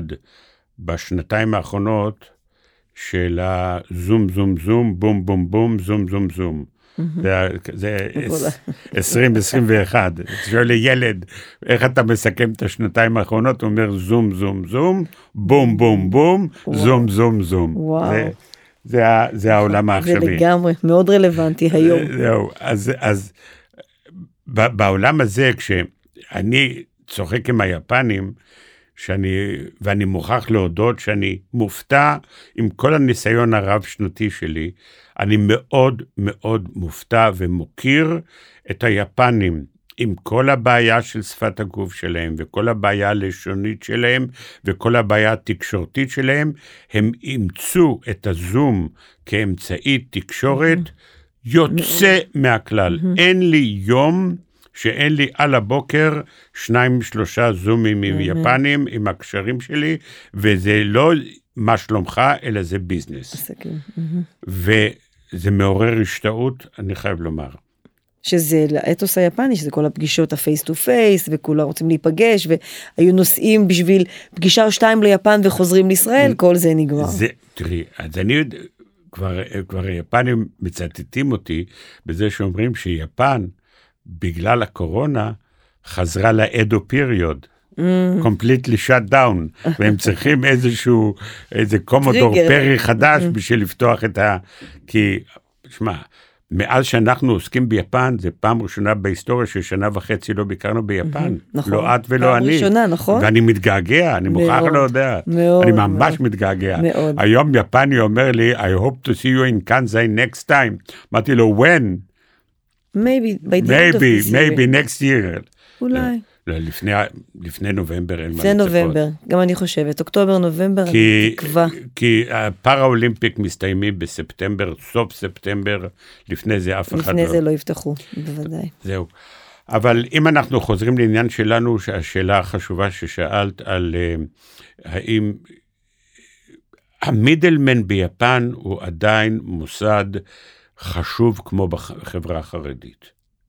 בשנתיים האחרונות של הזום זום זום, בום בום בום, זום זום זום. זה 2021. אתה שואל לילד, איך אתה מסכם את השנתיים האחרונות? הוא אומר זום, זום, זום, בום, בום, בום, זום, זום, זום. וואו. זה, זה העולם העכשווי. זה לגמרי, מאוד רלוונטי היום. זהו, אז, אז בעולם הזה, כשאני צוחק עם היפנים, שאני, ואני מוכרח להודות שאני מופתע עם כל הניסיון הרב-שנתי שלי, אני מאוד מאוד מופתע ומוקיר את היפנים. עם כל הבעיה של שפת הגוף שלהם, וכל הבעיה הלשונית שלהם, וכל הבעיה התקשורתית שלהם, הם אימצו את הזום כאמצעי תקשורת יוצא מהכלל. אין לי יום שאין לי על הבוקר שניים, שלושה זומים עם יפנים, עם הקשרים שלי, וזה לא מה שלומך, אלא זה ביזנס. וזה מעורר השתאות, אני חייב לומר. שזה לאתוס היפני, שזה כל הפגישות ה-face to face, וכולם רוצים להיפגש, והיו נוסעים בשביל פגישה או שתיים ליפן וחוזרים לישראל, כל זה נגמר. זה, תראי, אז אני יודע, כבר, כבר היפנים מצטטים אותי בזה שאומרים שיפן, בגלל הקורונה, חזרה לאדו period. Completely shut down, והם צריכים איזשהו, איזה קומודור פרי חדש בשביל לפתוח את ה... כי, שמע, מאז שאנחנו עוסקים ביפן, זה פעם ראשונה בהיסטוריה ששנה וחצי לא ביקרנו ביפן. נכון. לא את ולא אני. פעם ראשונה, נכון. ואני מתגעגע, אני מוכרח להודות. מאוד. אני ממש מאוד, מתגעגע. מאוד. היום יפני אומר לי, I hope to see you in Kansai next time. אמרתי לו, when? maybe, by the maybe, end of this maybe year. next year. אולי. לא, לפני, לפני נובמבר אין מה לפני לצפות. נובמבר, גם אני חושבת. אוקטובר, נובמבר, כי, תקווה. כי הפאראולימפיק מסתיימים בספטמבר, סוף ספטמבר, לפני זה אף אחד לפני לא. זה לא יפתחו, בוודאי. זהו. אבל אם אנחנו חוזרים לעניין שלנו, השאלה החשובה ששאלת על uh, האם המידלמן ביפן הוא עדיין מוסד חשוב כמו בחברה החרדית.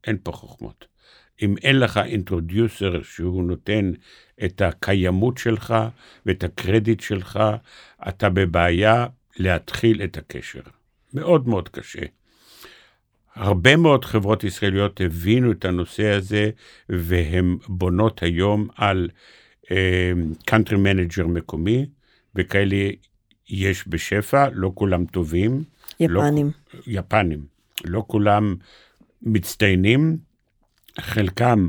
אין פה חוכמות. אם אין לך introducer שהוא נותן את הקיימות שלך ואת הקרדיט שלך, אתה בבעיה להתחיל את הקשר. מאוד מאוד קשה. הרבה מאוד חברות ישראליות הבינו את הנושא הזה, והן בונות היום על country uh, manager מקומי, וכאלה יש בשפע, לא כולם טובים. יפנים. לא, יפנים. לא כולם מצטיינים, חלקם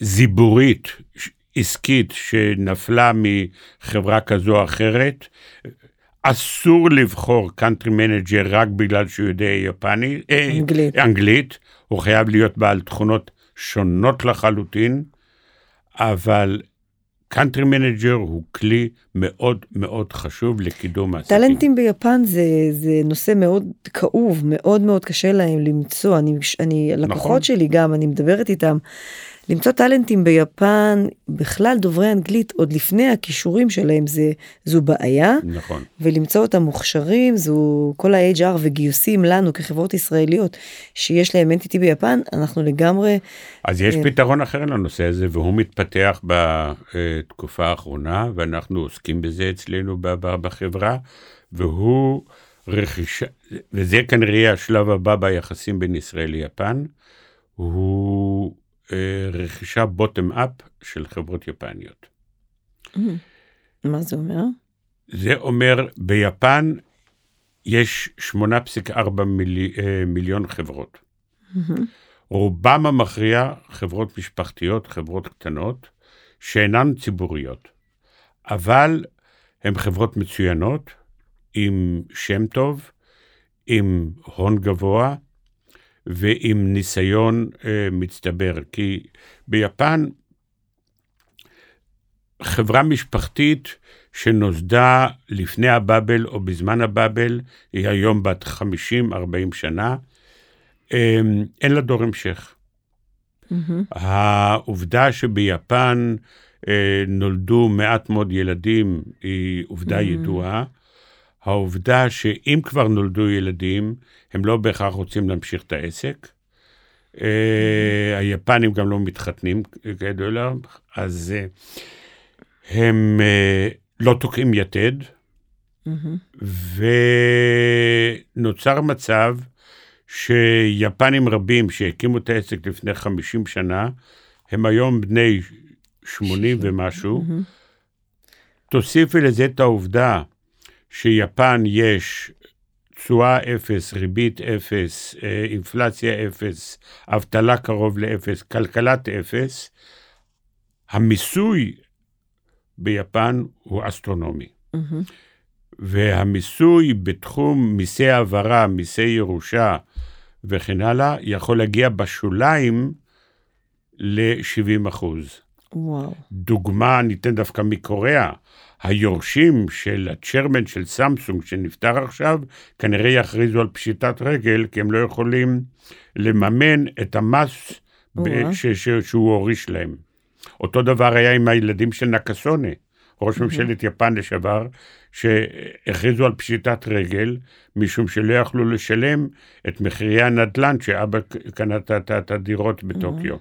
זיבורית, עסקית, שנפלה מחברה כזו או אחרת. אסור לבחור country manager רק בגלל שהוא יודע יפני, אנגלית. אה, אנגלית, הוא חייב להיות בעל תכונות שונות לחלוטין, אבל country manager הוא כלי מאוד מאוד חשוב לקידום העסקים. טלנטים ביפן זה, זה נושא מאוד כאוב, מאוד מאוד קשה להם למצוא. אני, אני נכון. שלי גם, אני מדברת איתם. למצוא טאלנטים ביפן, בכלל דוברי אנגלית, עוד לפני הכישורים שלהם, זה, זו בעיה. נכון. ולמצוא אותם מוכשרים, זו כל ה-HR וגיוסים לנו כחברות ישראליות, שיש להם NTT ביפן, אנחנו לגמרי... אז יש פתרון אחר לנושא הזה, והוא מתפתח בתקופה האחרונה, ואנחנו עוסקים בזה אצלנו בחברה, והוא רכישה, וזה כנראה השלב הבא ביחסים בין ישראל ליפן, הוא רכישה בוטם אפ של חברות יפניות. מה זה אומר? זה אומר, ביפן יש 8.4 מילי, מיליון חברות. רובם המכריע חברות משפחתיות, חברות קטנות, שאינן ציבוריות, אבל הן חברות מצוינות, עם שם טוב, עם הון גבוה, ועם ניסיון אה, מצטבר, כי ביפן חברה משפחתית שנוסדה לפני הבאבל או בזמן הבאבל, היא היום בת 50-40 שנה, אה, אין לה דור המשך. Mm-hmm. העובדה שביפן אה, נולדו מעט מאוד ילדים היא עובדה mm-hmm. ידועה. העובדה שאם כבר נולדו ילדים, הם לא בהכרח רוצים להמשיך את העסק. Mm-hmm. היפנים גם לא מתחתנים, כידוע אז הם לא תוקעים יתד. ונוצר מצב שיפנים רבים שהקימו את העסק לפני 50 שנה, הם היום בני 80 ומשהו. תוסיפי לזה את העובדה שיפן יש תשואה אפס, ריבית אפס, אינפלציה אפס, אבטלה קרוב לאפס, כלכלת אפס, המיסוי ביפן הוא אסטרונומי. Mm-hmm. והמיסוי בתחום מיסי העברה, מיסי ירושה וכן הלאה, יכול להגיע בשוליים ל-70 אחוז. וואו. דוגמה, ניתן דווקא מקוריאה. היורשים של הצ'רמן של סמסונג שנפטר עכשיו, כנראה יכריזו על פשיטת רגל, כי הם לא יכולים לממן את המס ב- ש- ש- שהוא הוריש להם. אותו דבר היה עם הילדים של נקסונה, ראש ממשלת יפן לשעבר, שהכריזו על פשיטת רגל, משום שלא יכלו לשלם את מחירי הנדל"ן שאבא קנה את הדירות בטוקיו.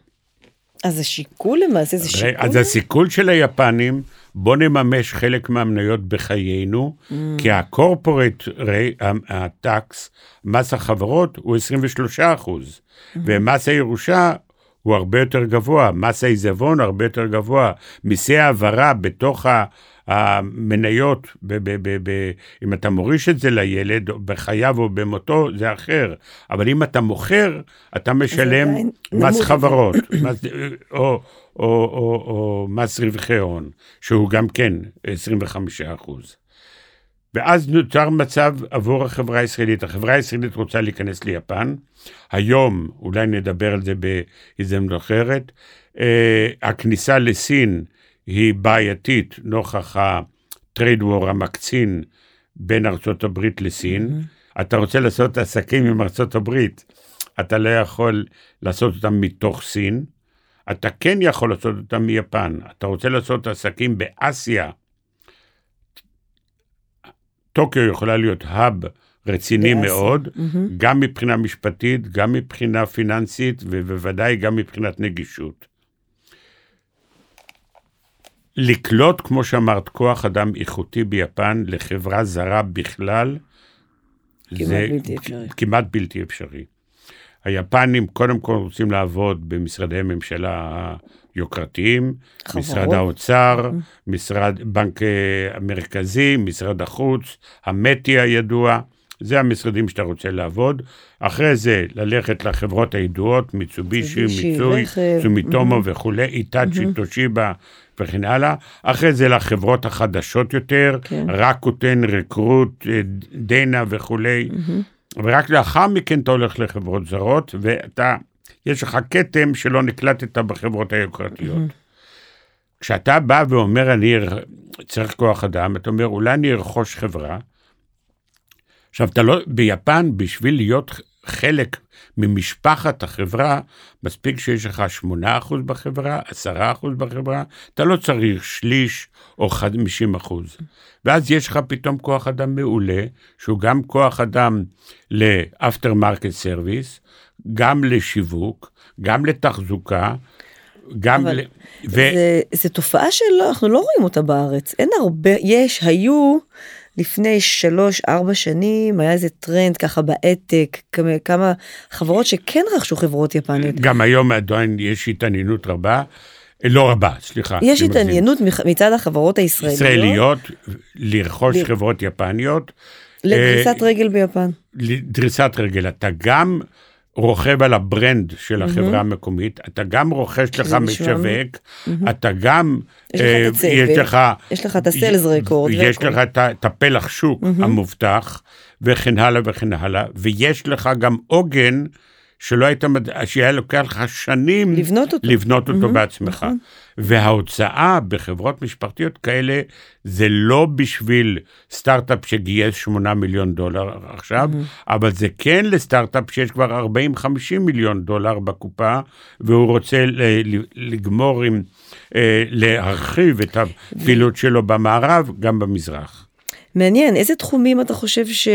אז זה שיקול למעשה, זה שיקול? אז הסיכול של היפנים, בוא נממש חלק מהמניות בחיינו, mm. כי הקורפורט הטקס, מס החברות הוא 23 אחוז, mm-hmm. ומס הירושה הוא הרבה יותר גבוה, מס העיזבון הרבה יותר גבוה, מיסי העברה בתוך המניות, ב- ב- ב- ב- אם אתה מוריש את זה לילד, בחייו או במותו, זה אחר. אבל אם אתה מוכר, אתה משלם מס חברות, מס, או, או, או, או, מס רווחי הון, שהוא גם כן 25 אחוז. ואז נוצר מצב עבור החברה הישראלית. החברה הישראלית רוצה להיכנס ליפן. היום, אולי נדבר על זה בהזדמנות אחרת, אה, הכניסה לסין היא בעייתית נוכח ה-trade war המקצין בין ארצות הברית לסין. Mm-hmm. אתה רוצה לעשות עסקים עם ארצות הברית, אתה לא יכול לעשות אותם מתוך סין. אתה כן יכול לעשות אותם מיפן. אתה רוצה לעשות עסקים באסיה, טוקיו יכולה להיות האב רציני באסיה. מאוד, mm-hmm. גם מבחינה משפטית, גם מבחינה פיננסית, ובוודאי גם מבחינת נגישות. לקלוט, כמו שאמרת, כוח אדם איכותי ביפן לחברה זרה בכלל, כמעט זה בלתי אפשרי. כמעט בלתי אפשרי. היפנים קודם כל רוצים לעבוד במשרדי ממשלה יוקרתיים, חברות. משרד האוצר, משרד בנק המרכזי, משרד החוץ, המטי הידוע, זה המשרדים שאתה רוצה לעבוד. אחרי זה ללכת לחברות הידועות, מיצובישי, מיצוי, סומיטומו וכולי, איטאצ'י, טושיבה וכן הלאה. אחרי זה לחברות החדשות יותר, כן. רקוטן, רקרוט, דנה וכולי. ורק לאחר מכן אתה הולך לחברות זרות, ואתה, יש לך כתם שלא נקלטת בחברות היוקרתיות. כשאתה בא ואומר, אני צריך כוח אדם, אתה אומר, אולי אני ארכוש חברה. עכשיו, אתה לא, ביפן, בשביל להיות חלק ממשפחת החברה, מספיק שיש לך 8% בחברה, 10% בחברה, אתה לא צריך שליש או 50%. ואז יש לך פתאום כוח אדם מעולה, שהוא גם כוח אדם ל-after market service, גם לשיווק, גם לתחזוקה, גם אבל ל... ו... זה, זה תופעה שאנחנו לא רואים אותה בארץ. אין הרבה, יש, היו... לפני שלוש ארבע שנים היה איזה טרנד ככה בהייטק כמה, כמה חברות שכן רכשו חברות יפניות. גם היום עדיין יש התעניינות רבה. לא רבה, סליחה. יש התעניינות מצד החברות הישראליות. ישראליות, לרכוש ל... חברות יפניות. לדריסת אה, רגל ביפן. דריסת רגל. אתה גם רוכב על הברנד של החברה המקומית, אתה גם רוכש לך משווק, אתה גם, יש לך את הצוות, יש לך, יש לך את הסיילס רקורד, יש לך את הפלח שוק המובטח, וכן הלאה וכן הלאה, ויש לך גם עוגן שלא היית, שהיה לוקח לך שנים לבנות אותו, לבנות אותו mm-hmm, בעצמך. נכון. וההוצאה בחברות משפחתיות כאלה, זה לא בשביל סטארט-אפ שגייס 8 מיליון דולר עכשיו, mm-hmm. אבל זה כן לסטארט-אפ שיש כבר 40-50 מיליון דולר בקופה, והוא רוצה לגמור עם, אה, להרחיב את הפעילות שלו במערב, גם במזרח. מעניין, איזה תחומים אתה חושב ש...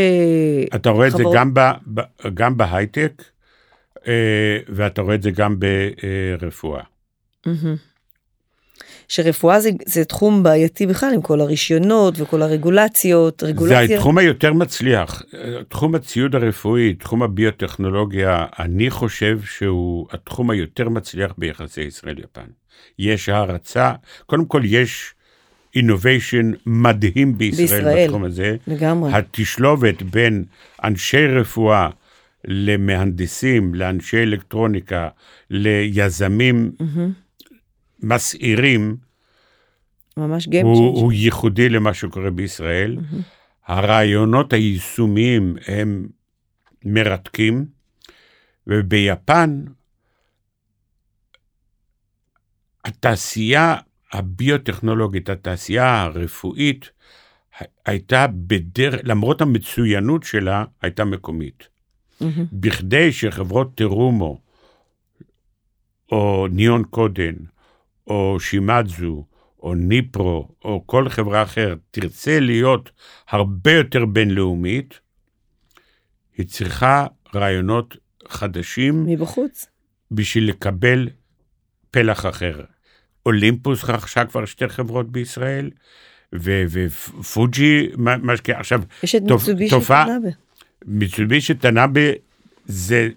אתה רואה חבר... את זה גם, ב, ב, גם בהייטק, אה, ואתה רואה את זה גם ברפואה. שרפואה זה, זה תחום בעייתי בכלל עם כל הרישיונות וכל הרגולציות, רגולציה... זה התחום היותר מצליח. תחום הציוד הרפואי, תחום הביוטכנולוגיה, אני חושב שהוא התחום היותר מצליח ביחסי ישראל-יפן. יש הערצה, קודם כל יש innovation מדהים בישראל, בישראל בתחום הזה. לגמרי. התשלובת בין אנשי רפואה למהנדסים, לאנשי אלקטרוניקה, ליזמים mm-hmm. מסעירים, ממש game הוא, הוא ייחודי למה שקורה בישראל. Mm-hmm. הרעיונות היישומיים הם מרתקים, וביפן התעשייה הביוטכנולוגית, התעשייה הרפואית, הייתה בדרך, למרות המצוינות שלה, הייתה מקומית. mm-hmm. בכדי שחברות טרומו, או ניון קודן, או שימאזו, או ניפרו, או כל חברה אחרת, תרצה להיות הרבה יותר בינלאומית, היא צריכה רעיונות חדשים. מבחוץ. בשביל לקבל פלח אחר. אולימפוס רכשה כבר שתי חברות בישראל, ופוג'י משקיע עכשיו, יש את מיצובישי טנאבה. מיצובישי טנאבה זה,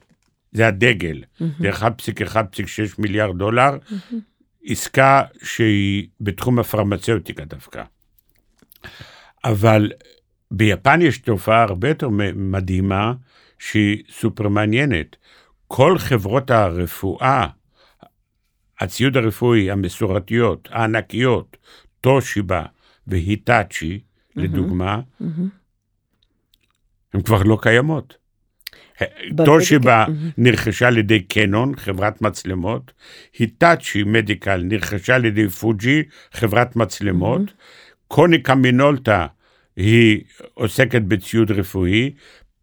זה הדגל, mm-hmm. זה 1.1.6 מיליארד דולר, mm-hmm. עסקה שהיא בתחום הפרמצאוטיקה דווקא. אבל ביפן יש תופעה הרבה יותר מדהימה, שהיא סופר מעניינת. כל חברות הרפואה, הציוד הרפואי המסורתיות, הענקיות, טושיבה והיטאצ'י. לדוגמה, mm-hmm. הן כבר לא קיימות. טושיבה נרכשה על ידי קנון, חברת מצלמות, היטאצ'י מדיקל נרכשה על ידי פוג'י, חברת מצלמות, קוניקה מינולטה היא עוסקת בציוד רפואי,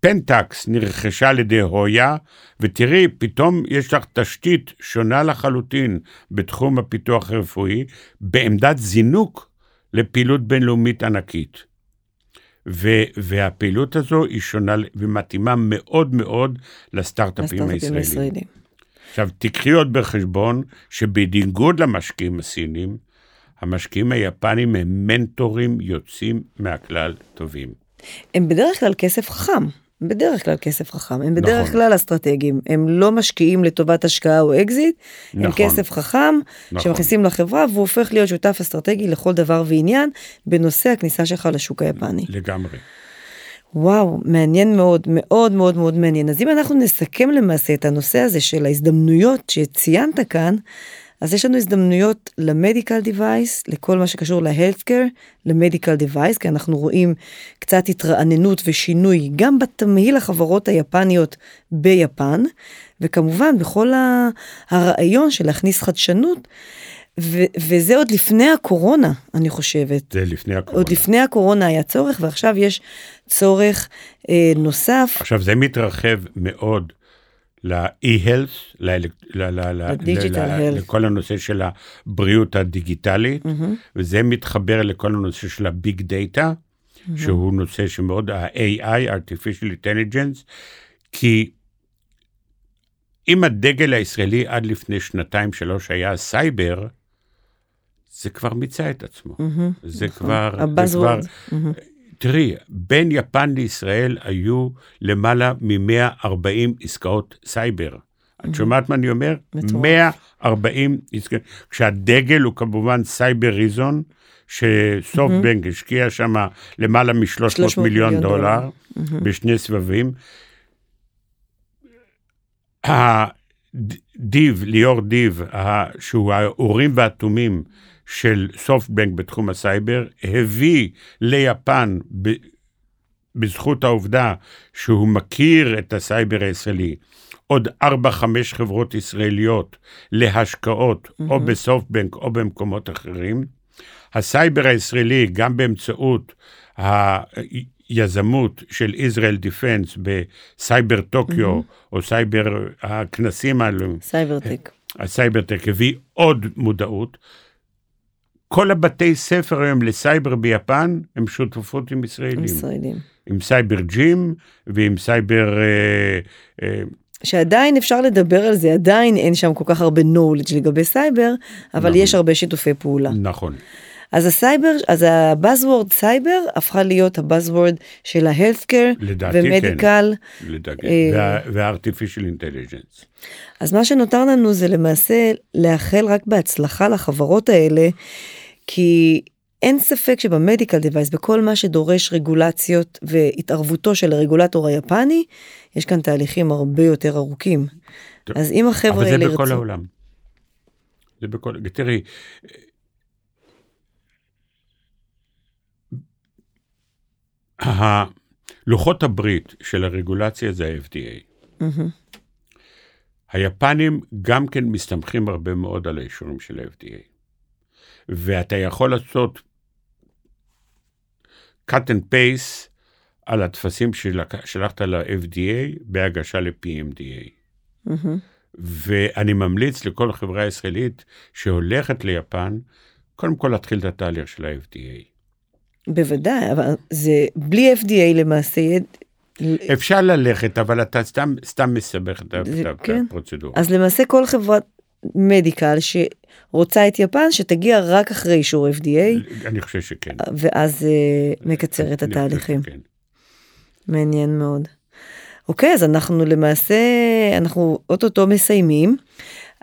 פנטקס נרכשה על ידי הויה, ותראי, פתאום יש לך תשתית שונה לחלוטין בתחום הפיתוח הרפואי, בעמדת זינוק לפעילות בינלאומית ענקית. ו- והפעילות הזו היא שונה ומתאימה מאוד מאוד לסטארט-אפים הישראלים. הישראלים. עכשיו, תקחי עוד בחשבון שבניגוד למשקיעים הסינים, המשקיעים היפנים הם מנטורים יוצאים מהכלל טובים. הם בדרך כלל כסף חכם. בדרך כלל כסף חכם, הם בדרך נכון. כלל אסטרטגיים, הם לא משקיעים לטובת השקעה או אקזיט, נכון. הם כסף חכם נכון. שמכניסים לחברה והוא הופך להיות שותף אסטרטגי לכל דבר ועניין בנושא הכניסה שלך לשוק היפני. לגמרי. וואו, מעניין מאוד, מאוד מאוד מאוד מעניין. אז אם אנחנו נסכם למעשה את הנושא הזה של ההזדמנויות שציינת כאן, אז יש לנו הזדמנויות למדיקל דיווייס, לכל מה שקשור להלסקר, למדיקל דיווייס, כי אנחנו רואים קצת התרעננות ושינוי גם בתמהיל החברות היפניות ביפן, וכמובן בכל הרעיון של להכניס חדשנות. ו- וזה עוד לפני הקורונה, אני חושבת. זה לפני הקורונה. עוד לפני הקורונה היה צורך, ועכשיו יש צורך אה, נוסף. עכשיו זה מתרחב מאוד ל-e-health, לכל הנושא של הבריאות הדיגיטלית, mm-hmm. וזה מתחבר לכל הנושא של הביג דאטה, mm-hmm. שהוא נושא שמאוד, ה-AI, artificial intelligence, כי אם הדגל הישראלי עד לפני שנתיים שלוש היה סייבר, זה כבר מיצה את עצמו. Mm-hmm, זה נכון. כבר... ה-buzzword. Mm-hmm. תראי, בין יפן לישראל היו למעלה מ-140 עסקאות סייבר. את שומעת מה אני אומר? 140 עסקאות, כשהדגל הוא כמובן סייבריזן, שסופטבנק השקיע שם למעלה מ-300 מיליון דולר בשני סבבים. דיב, ליאור דיב, שהוא האורים והתומים של סופטבנק בתחום הסייבר, הביא ליפן, ב, בזכות העובדה שהוא מכיר את הסייבר הישראלי, עוד 4-5 חברות ישראליות להשקעות, mm-hmm. או בסופטבנק או במקומות אחרים. הסייבר הישראלי, גם באמצעות היזמות של ישראל דיפנס בסייבר טוקיו, mm-hmm. או סייבר הכנסים האלו, סייברטק. הסייברטק הביא עוד מודעות. כל הבתי ספר היום לסייבר ביפן הם שותפות עם ישראלים. ישראלים. עם סייבר ג'ים ועם סייבר... אה, אה, שעדיין אפשר לדבר על זה, עדיין אין שם כל כך הרבה knowledge לגבי סייבר, אבל נכון. יש הרבה שיתופי פעולה. נכון. אז הסייבר, אז הבאזוורד סייבר הפכה להיות הבאזוורד של ההלפקר ומדיקל. כן, לדעתי, אה, וה artificial intelligence. אז מה שנותר לנו זה למעשה לאחל רק בהצלחה לחברות האלה. כי אין ספק שב medical device, בכל מה שדורש רגולציות והתערבותו של הרגולטור היפני, יש כאן תהליכים הרבה יותר ארוכים. טוב, אז אם החבר'ה האלה ירצו... אבל זה בכל ירצו... העולם. זה בכל... תראי, לוחות הברית של הרגולציה זה ה-FDA. Mm-hmm. היפנים גם כן מסתמכים הרבה מאוד על האישורים של ה-FDA. ואתה יכול לעשות cut and paste על הטפסים ששלחת ל-FDA בהגשה ל-PMDA. Mm-hmm. ואני ממליץ לכל חברה ישראלית שהולכת ליפן, קודם כל להתחיל את התהליך של ה-FDA. בוודאי, אבל זה בלי FDA למעשה. אפשר ללכת, אבל אתה סתם, סתם מסבך את כן. הפרוצדורה. אז למעשה כל חברת מדיקל שרוצה את יפן שתגיע רק אחרי אישור FDA. אני חושב שכן. ואז uh, מקצר את התהליכים. כן. מעניין מאוד. אוקיי, אז אנחנו למעשה, אנחנו אוטוטו מסיימים.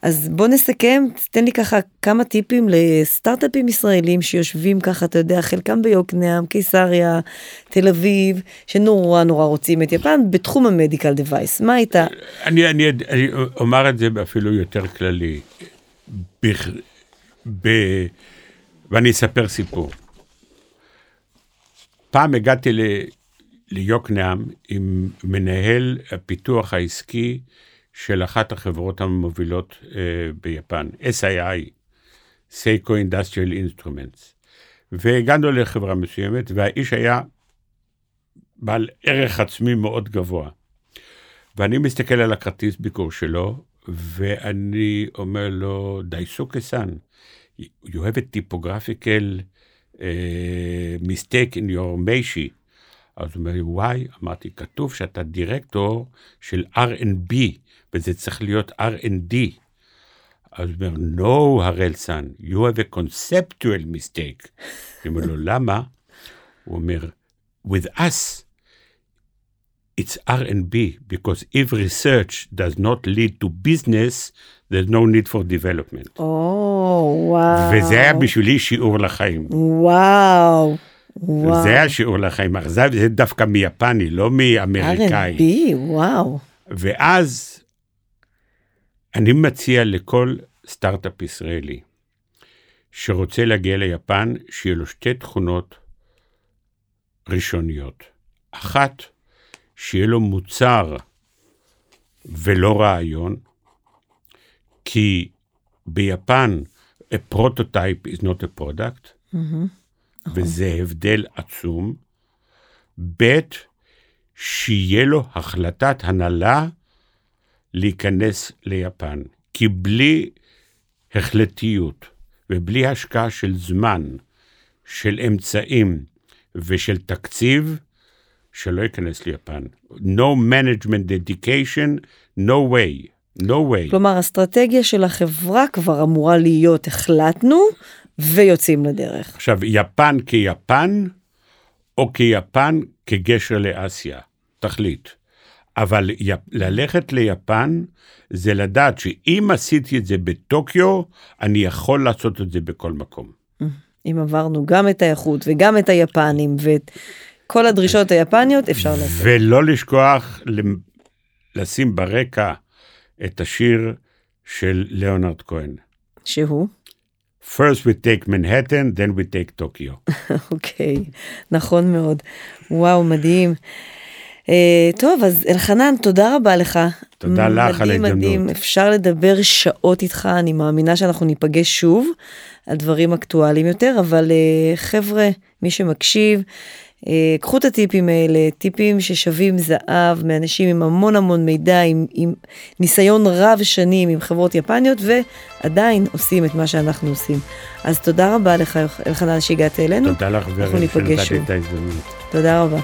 אז בוא נסכם, תן לי ככה כמה טיפים לסטארט-אפים ישראלים שיושבים ככה, אתה יודע, חלקם ביוקנעם, קיסריה, תל אביב, שנורא נורא רוצים את יפן בתחום המדיקל דווייס. מה הייתה? אני, אני, אני אומר את זה אפילו יותר כללי. ב, ב, ואני אספר סיפור. פעם הגעתי ליוקנעם עם מנהל הפיתוח העסקי של אחת החברות המובילות uh, ביפן, SII, Seiko Industrial Instruments. והגענו לחברה מסוימת, והאיש היה בעל ערך עצמי מאוד גבוה. ואני מסתכל על הכרטיס ביקור שלו, ואני אומר לו, דייסוקה סן, you have a typographical uh, mistake in your מיישי. אז הוא אומר לי, וואי, אמרתי, כתוב שאתה דירקטור של R&B, וזה צריך להיות R&D. אז הוא אומר, no, הראל סן, you have a conceptual mistake. אני אומר לו, למה? הוא אומר, with us, it's R&B, because if research does not lead to business, there's no need for development. או, וואו. וזה היה בשבילי שיעור לחיים. וואו. וואו. זה היה שיעור לחיים. אכזב, זה דווקא מיפני, לא מאמריקאי. R&B, וואו. ואז אני מציע לכל סטארט-אפ ישראלי שרוצה להגיע ליפן, שיהיה לו שתי תכונות ראשוניות. אחת, שיהיה לו מוצר ולא רעיון, כי ביפן, a prototype is not a product, וזה הבדל עצום. ב', שיהיה לו החלטת הנהלה להיכנס ליפן. כי בלי החלטיות ובלי השקעה של זמן, של אמצעים ושל תקציב, שלא ייכנס ליפן. No management dedication, no way, no way. כלומר, אסטרטגיה של החברה כבר אמורה להיות, החלטנו ויוצאים לדרך. עכשיו, יפן כיפן, או כיפן כגשר לאסיה, תחליט. אבל י... ללכת ליפן זה לדעת שאם עשיתי את זה בטוקיו, אני יכול לעשות את זה בכל מקום. אם עברנו גם את האיכות וגם את היפנים ואת כל הדרישות היפניות, אפשר לעשות. ולא לשכוח לשים ברקע את השיר של ליאונרד כהן. שהוא? First we take Manhattan, then we take Tokyo. אוקיי, okay, נכון מאוד. וואו, מדהים. Uh, טוב, אז אלחנן, תודה רבה לך. תודה לך על ההזדמנות. מדהים, מדהים, אפשר לדבר שעות איתך, אני מאמינה שאנחנו ניפגש שוב על דברים אקטואליים יותר, אבל uh, חבר'ה, מי שמקשיב, uh, קחו את הטיפים האלה, טיפים ששווים זהב מאנשים עם המון המון מידע, עם, עם ניסיון רב שנים עם חברות יפניות, ועדיין עושים את מה שאנחנו עושים. אז תודה רבה לך, אלחנן, שהגעת אלינו. תודה לך, אנחנו ניפגש שוב. תודה רבה.